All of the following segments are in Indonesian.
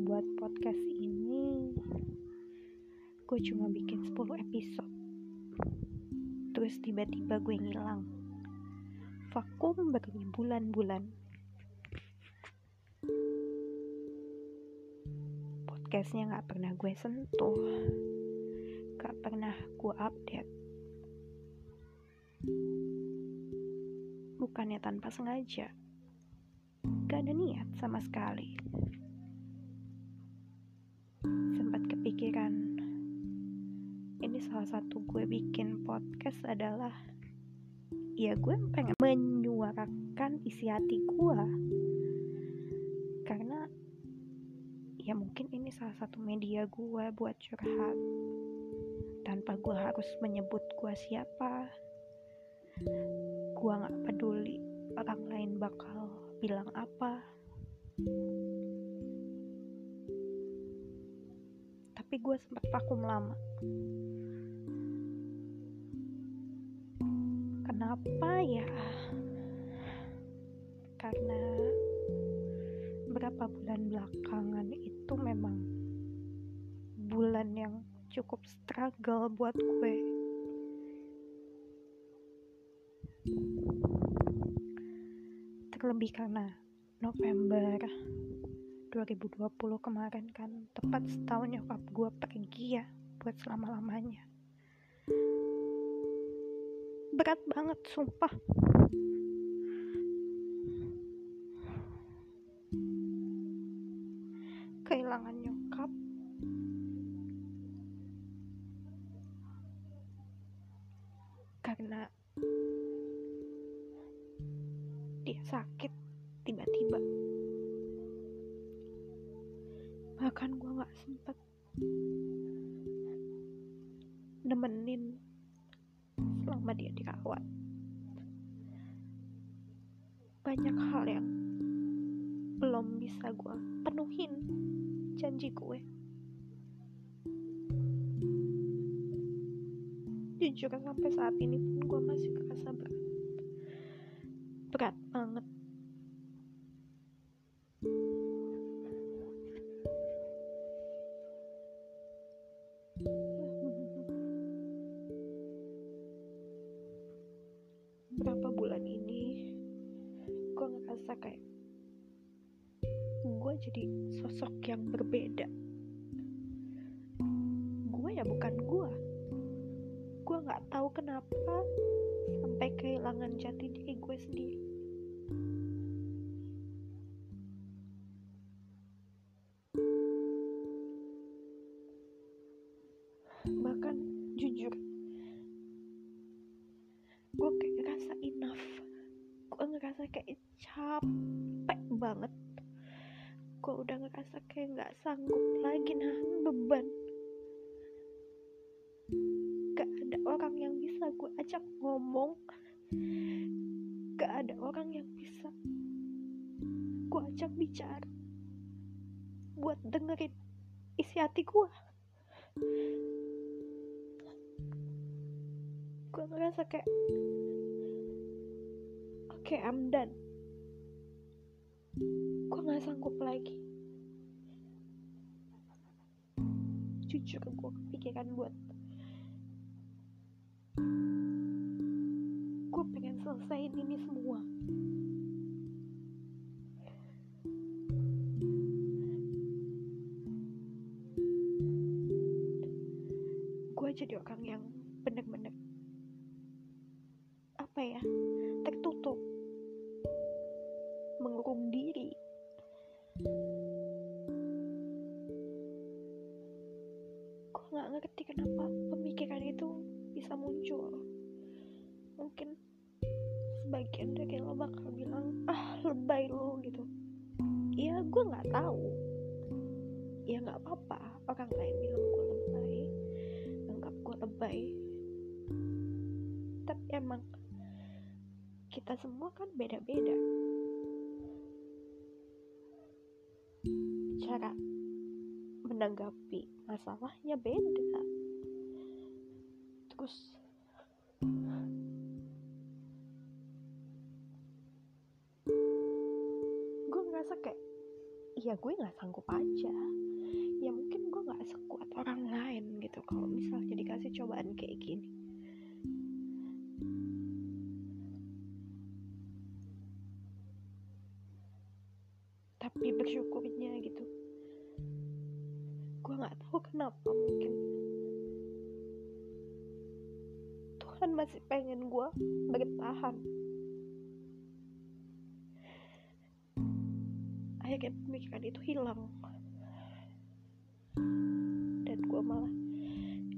buat podcast ini gue cuma bikin 10 episode. Terus tiba-tiba gue ngilang. Vakum berbulan-bulan podcastnya gak pernah gue sentuh. Gak pernah gue update. Bukannya tanpa sengaja. Gak ada niat sama sekali kepikiran. Ini salah satu gue bikin podcast adalah ya gue pengen menyuarakan isi hati gue. Karena ya mungkin ini salah satu media gue buat curhat. Tanpa gue harus menyebut gue siapa gue gak peduli orang lain bakal bilang apa tapi gue sempat vakum lama. Kenapa ya? Karena berapa bulan belakangan itu memang bulan yang cukup struggle buat gue. Terlebih karena November 2020 kemarin kan tepat setahun nyokap gue pergi ya buat selama-lamanya. Berat banget sumpah bahkan gue gak sempet nemenin selama dia dirawat. Banyak hal yang belum bisa gue penuhin. Janji gue. Jujur sampai saat ini pun gue masih kerasa berat. Berat banget ngerasa kayak gue jadi sosok yang berbeda. Gue ya bukan gue gue nggak tahu kenapa sampai kehilangan jati diri gue sendiri. Bahkan jujur gue kayak ngerasa enough ngerasa kayak capek banget. Gue udah ngerasa kayak nggak sanggup lagi nahan beban. Gak ada orang yang bisa gue ajak ngomong. Gak ada orang yang bisa gue ajak bicara buat dengerin isi hati gue gue ngerasa kayak I'm done gue gak sanggup lagi. Jujur gue kepikiran buat gue pengen selesaiin ini semua. Gue jadi orang yang sebagian dari lo bakal bilang ah lebay lo gitu. Ya gue nggak tahu. Ya nggak apa-apa. Orang lain bilang gue lebay anggap gue lebay. Tapi emang kita semua kan beda-beda. Cara menanggapi masalahnya beda. Terus ya gue nggak sanggup aja. Ya mungkin gue nggak sekuat orang lain gitu kalau misalnya dikasih cobaan kayak gini. Tapi bersyukurnya gitu gue nggak tahu kenapa mungkin Tuhan masih pengen gue bertahan akhirnya pemikiran itu hilang. Dan gue malah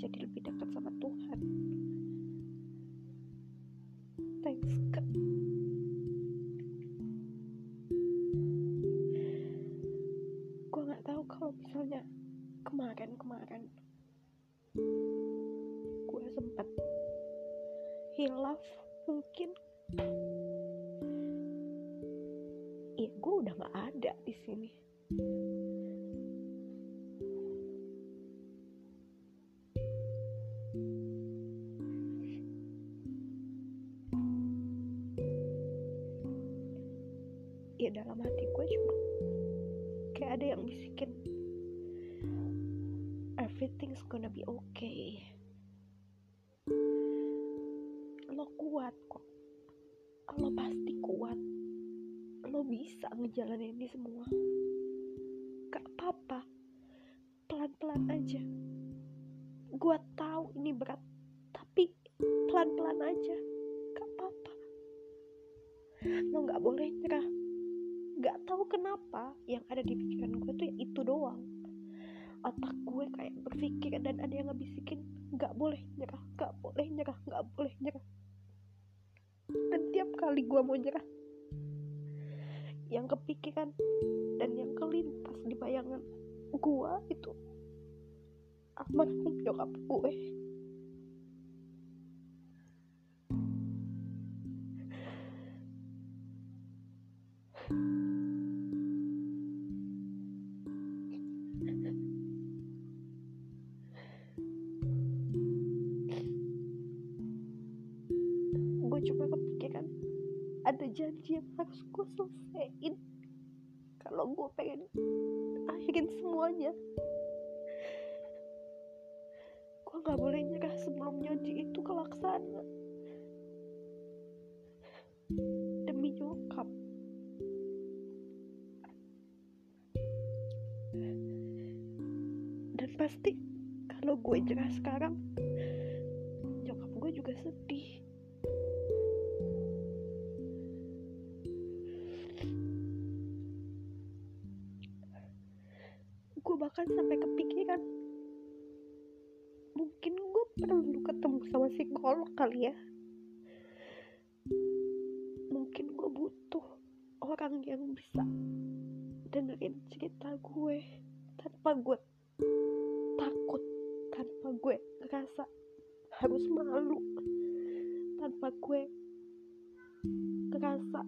jadi lebih dekat sama Tuhan. Thanks God gue nggak tahu kalau misalnya kemarin-kemarin gue sempat hilaf mungkin gue udah nggak ada di sini. Ya dalam hati gue cuma kayak ada yang bisikin everything's gonna be okay. Lo kuat kok. Lo bisa ngejalanin ini semua. Gak apa-apa. Pelan-pelan aja. Gue tahu ini berat tapi pelan-pelan aja. Gak apa-apa. Lo gak boleh nyerah. Gak tahu kenapa yang ada di pikiran gue tuh itu doang. Otak gue kayak berpikir dan ada yang ngebisikin gak boleh nyerah gak boleh nyerah gak boleh nyerah. Dan tiap kali gue mau nyerah yang kepikiran dan yang kelintas di bayangan gue itu. Almarhum nyokap gue ada janji yang harus gue selesaiin. Kalau gue pengen akhirin semuanya gue nggak boleh nyerah sebelum janji itu kelaksana demi nyokap. Dan pasti kalau gue nyerah sekarang nyokap gue juga sedih gue bahkan sampai kepikiran. Mungkin gue perlu ketemu sama psikolog kali ya. Mungkin gue butuh orang yang bisa dengerin cerita gue tanpa gue takut tanpa gue ngerasa harus malu tanpa gue ngerasa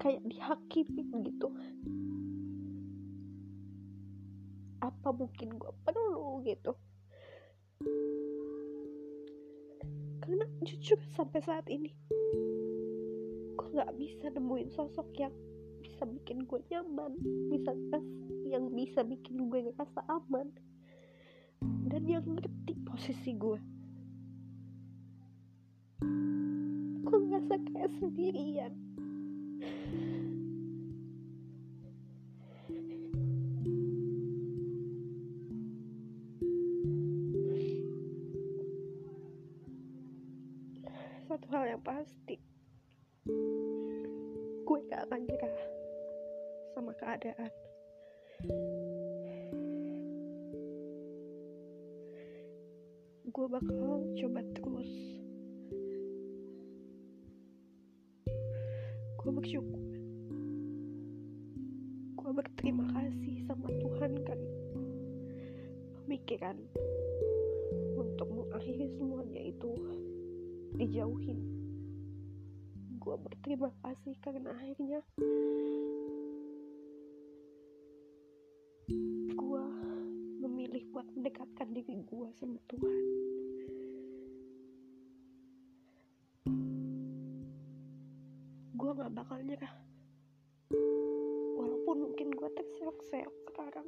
kayak dihakimin gitu apa mungkin gue perlu gitu. Karena jujur sampai saat ini gue nggak bisa nemuin sosok yang bisa bikin gue nyaman bisa yang bisa bikin gue ngerasa aman dan yang ngerti posisi gue gue ngerasa kayak sendirian yang pasti gue gak akan nyerah sama keadaan. Gue bakal coba terus. Gue bersyukur. Gue berterima kasih sama Tuhan kan. Pemikiran untuk mengakhiri semuanya itu dijauhin gue berterima kasih karena akhirnya gue memilih buat mendekatkan diri gue sama Tuhan. Gue gak bakal nyerah. Walaupun mungkin gue terseok terseok sekarang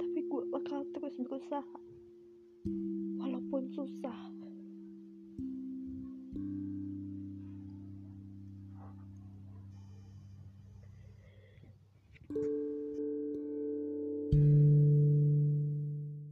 tapi gue bakal terus berusaha. Walaupun susah